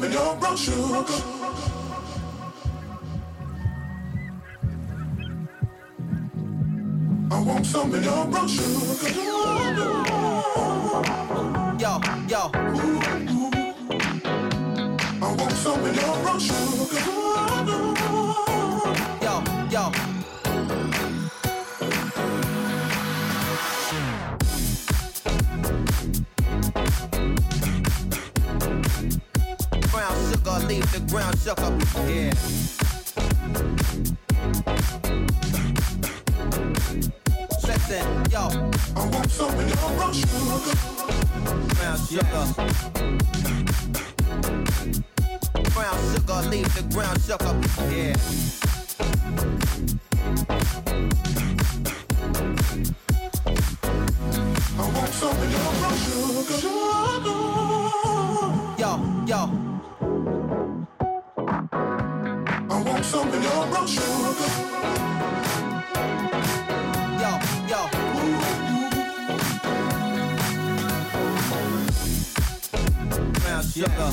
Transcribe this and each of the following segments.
jumping on brown sugar. leave the ground shook up. Yeah. Your. Yo, yo. I want sugar. Yo, yo. Brown sugar.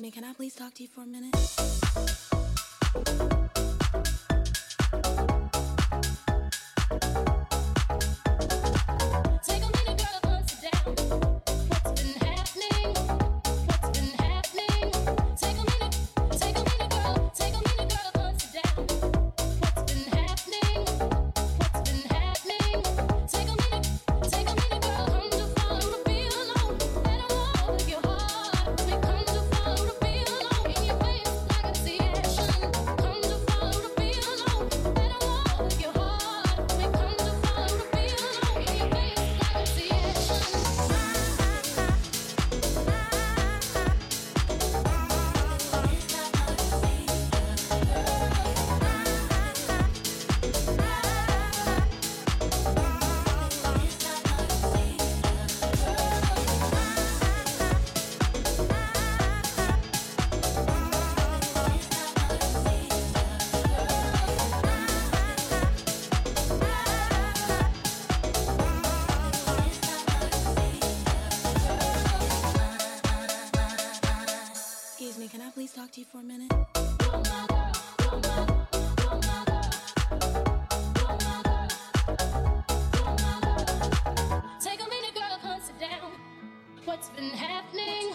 Excuse me, can I please talk to you for a minute? been happening?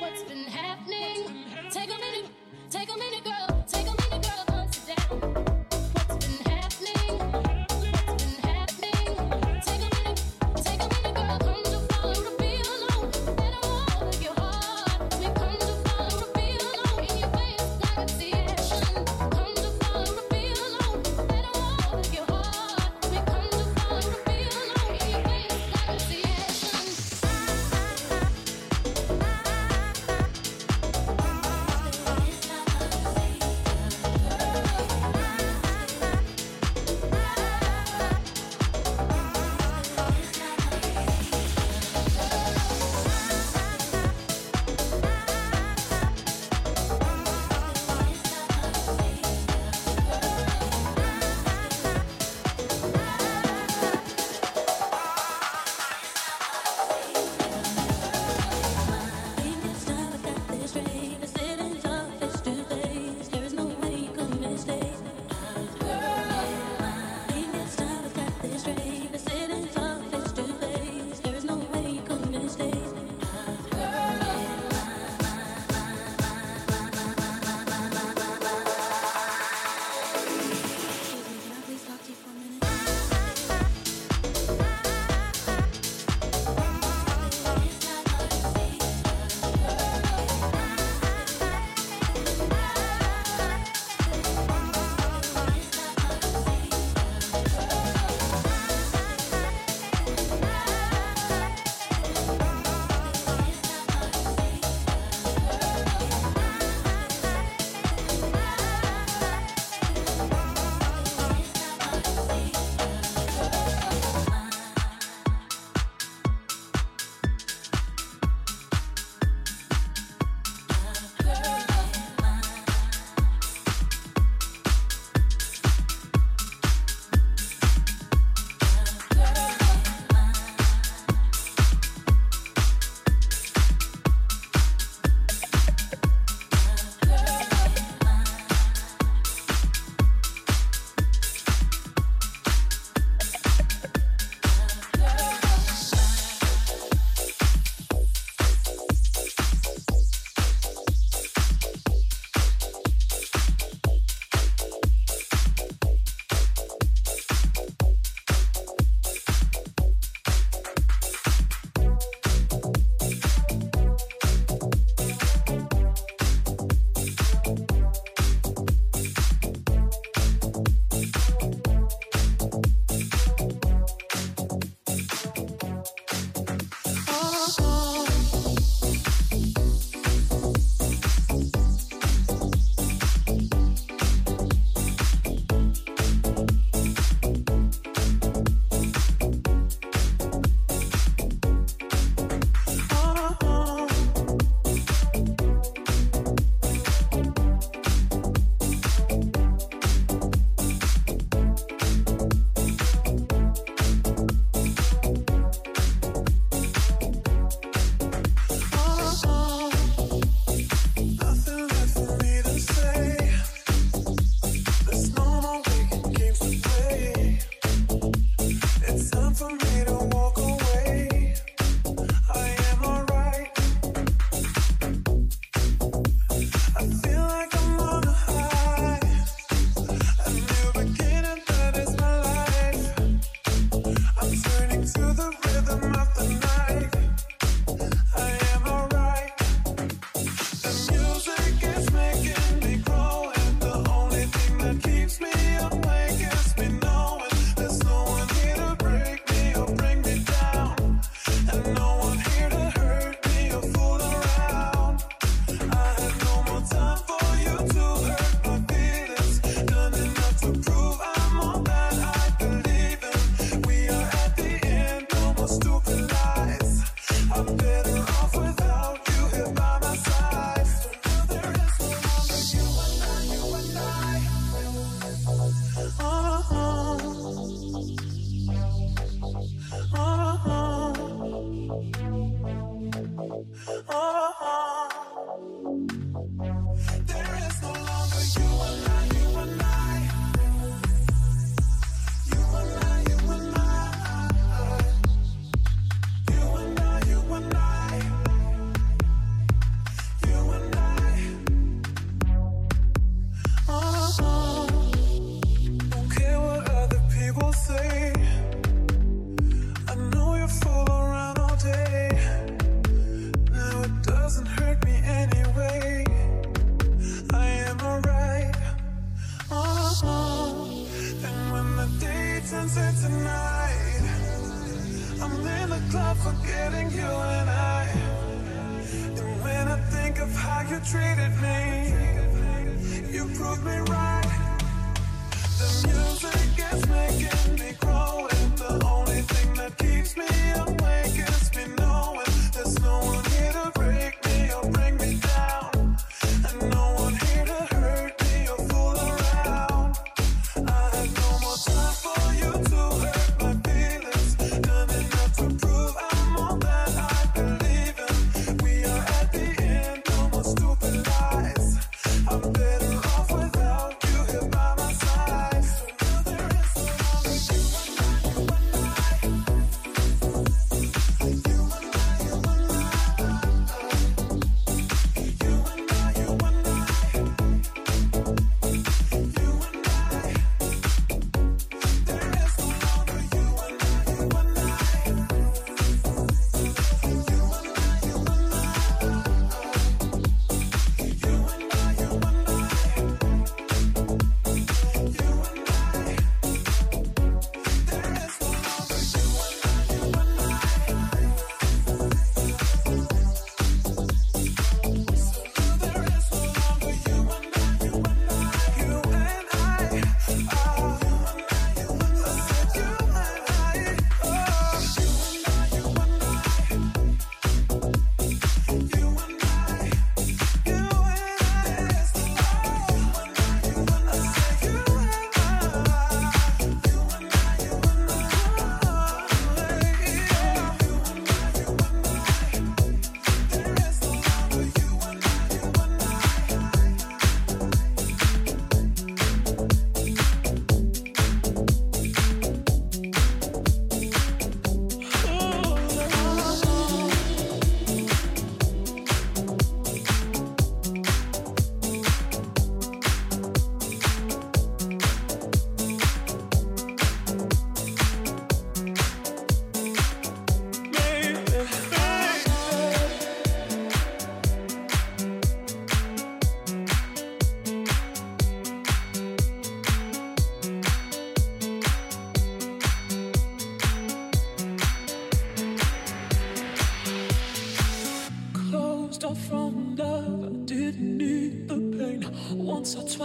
What's been happening? Take a minute, take a minute, girl.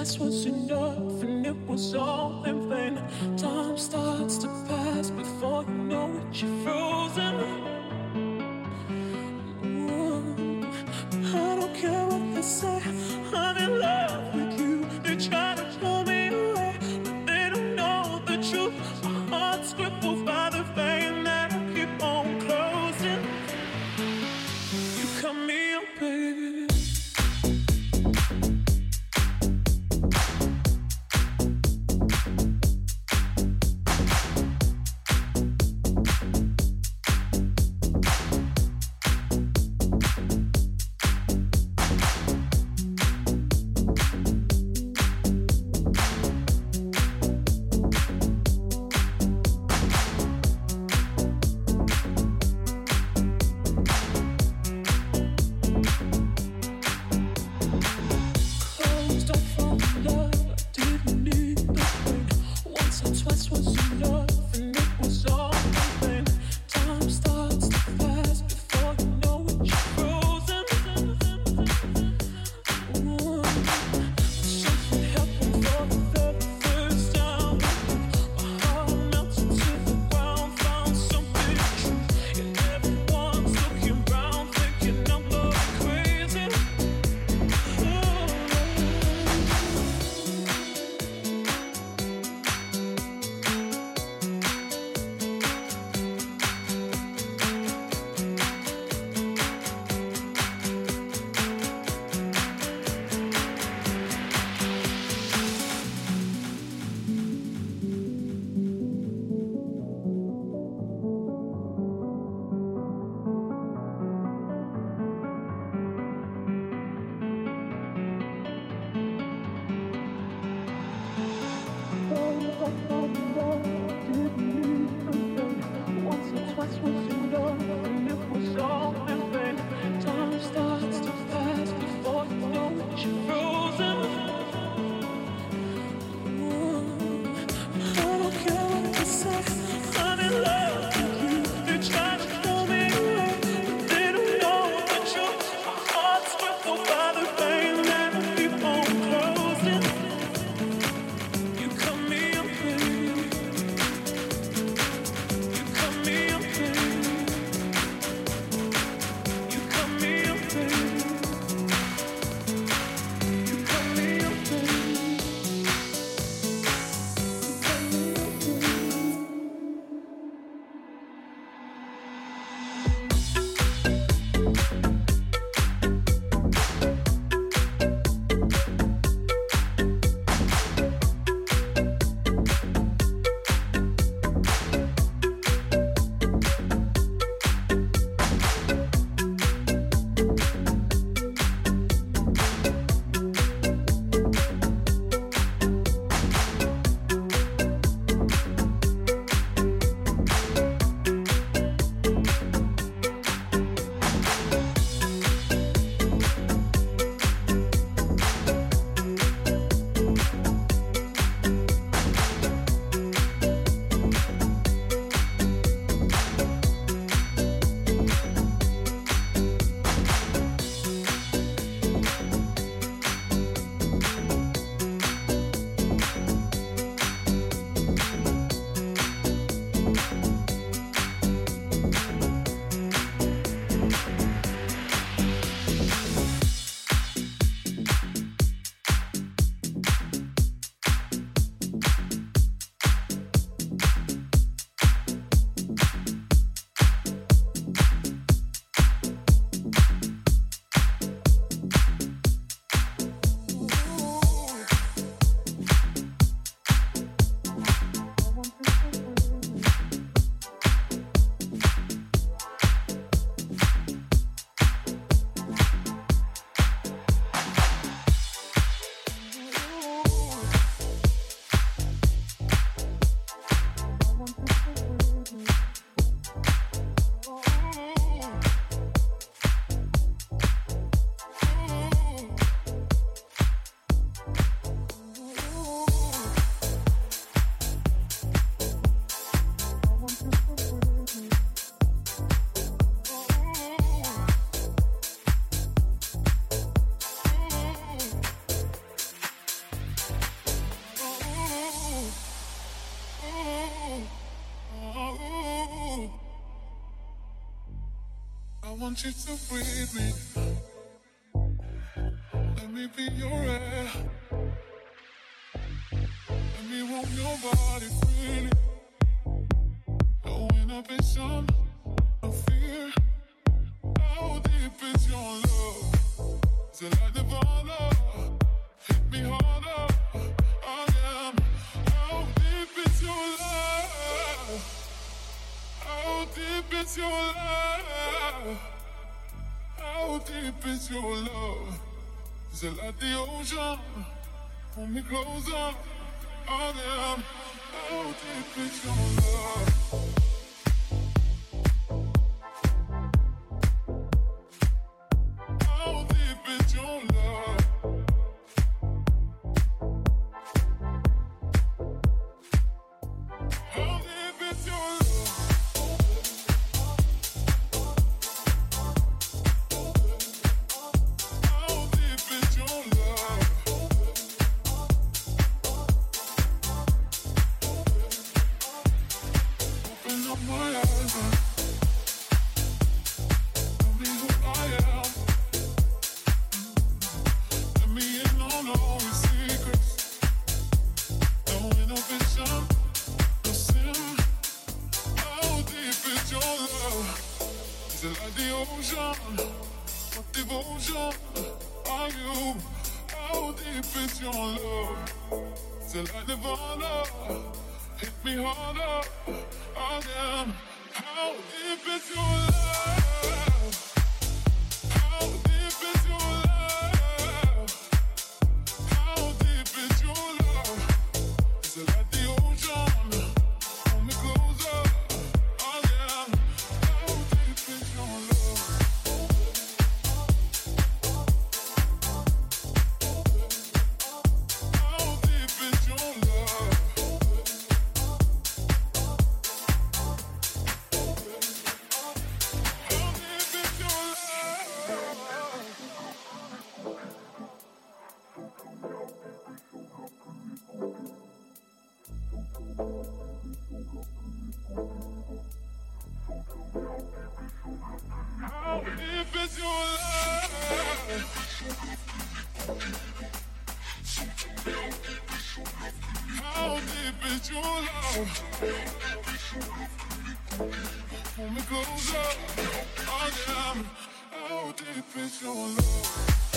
This was enough, and it was all. want you to breathe me. Let me be your air. Let me warm your body freely. Going up in. Still at the ocean, pull me closer. I am out here, your love. Oh, deep is your love.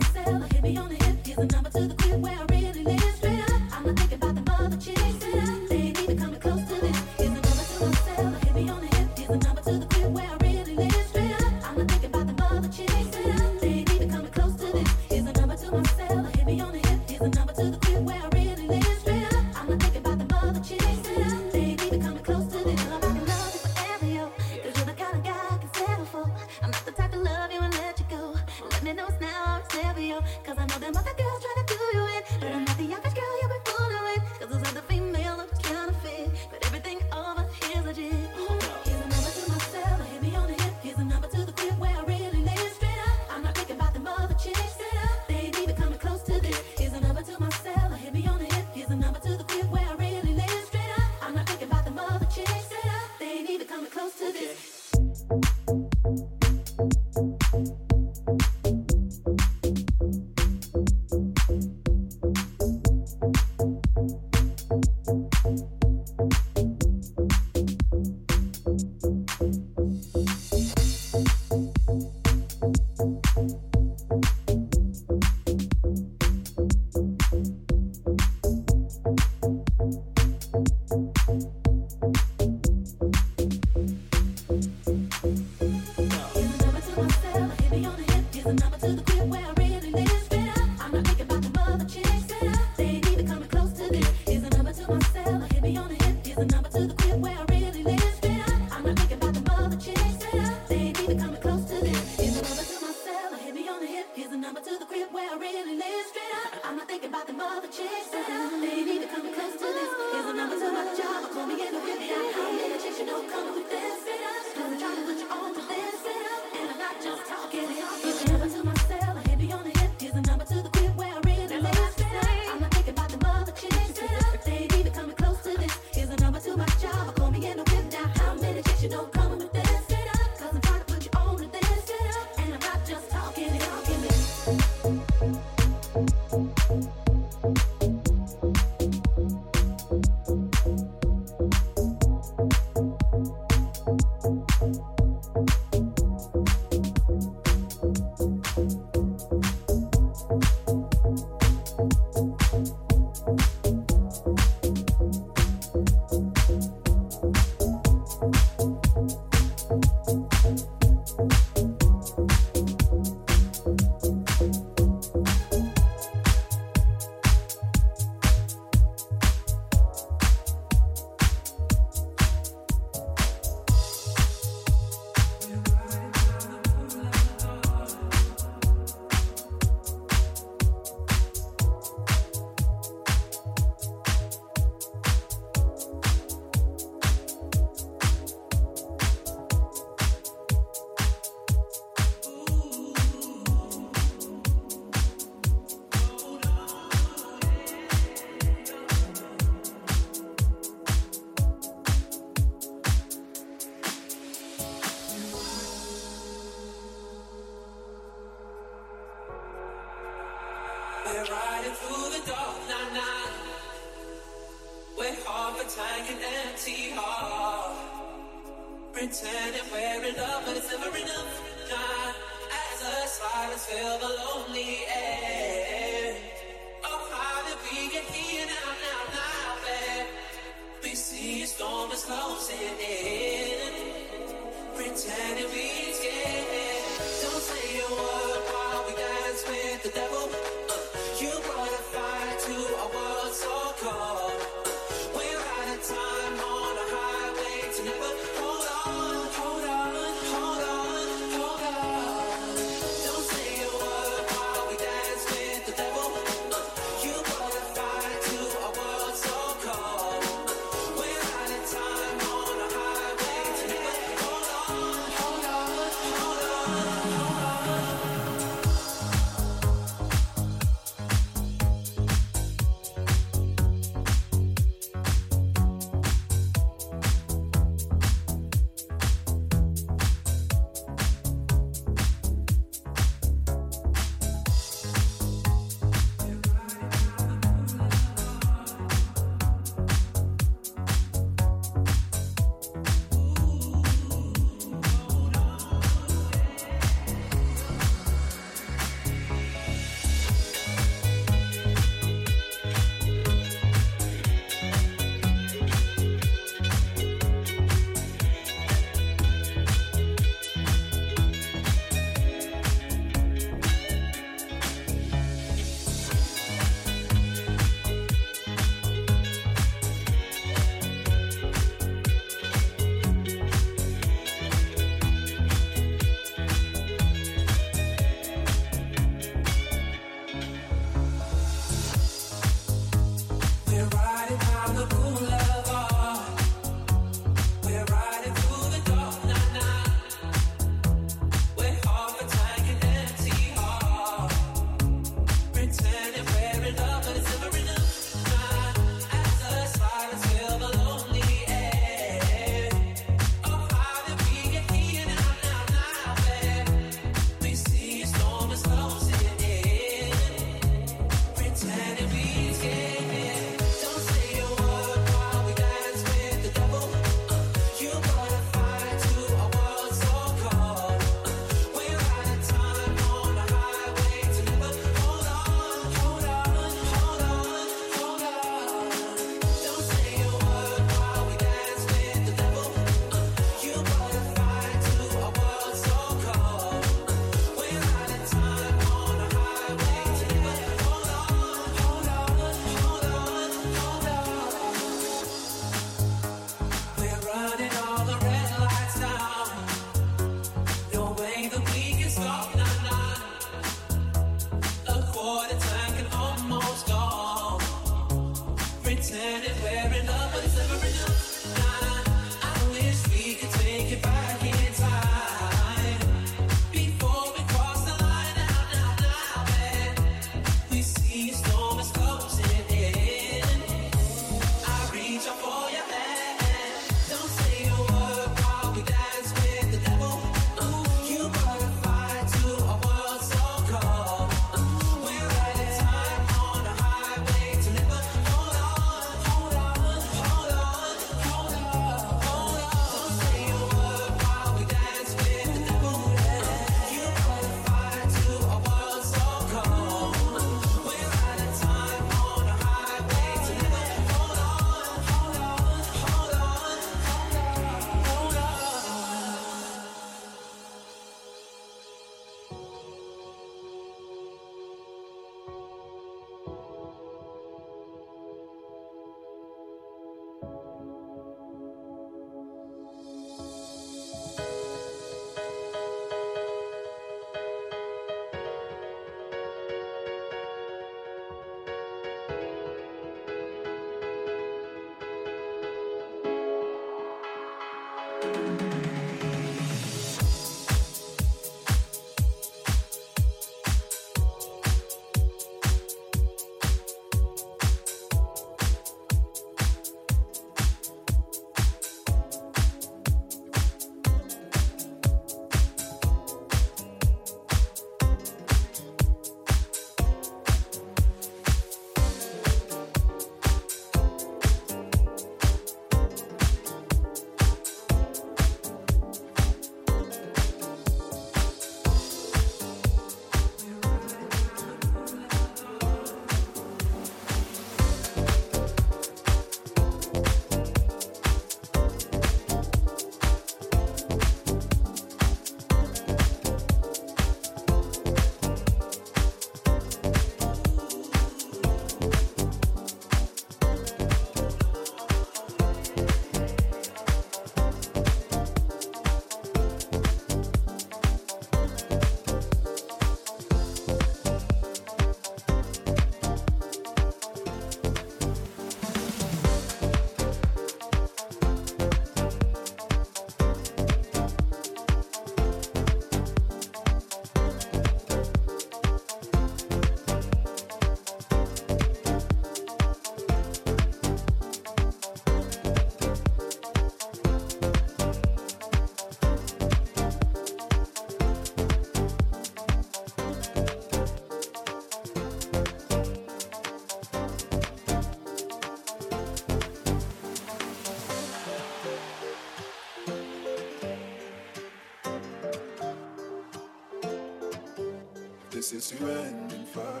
Is to end in fire,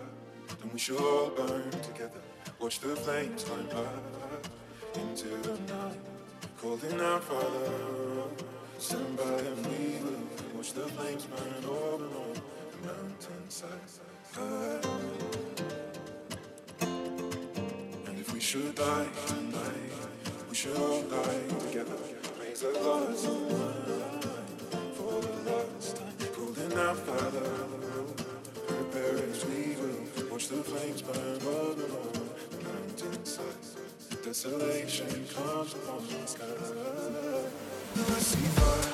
then we should all burn together. Watch the flames climb high into the night, calling out Father. Stand by and we will watch the flames burn over on the mountainside. And if we should die tonight, we should watch the flames burn all along the mountainside. Desolation comes upon the sky. I see fire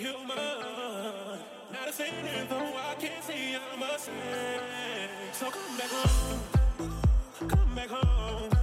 human. Not a sinner, though I can't see I'm a sin. So come back home, come back home.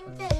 think that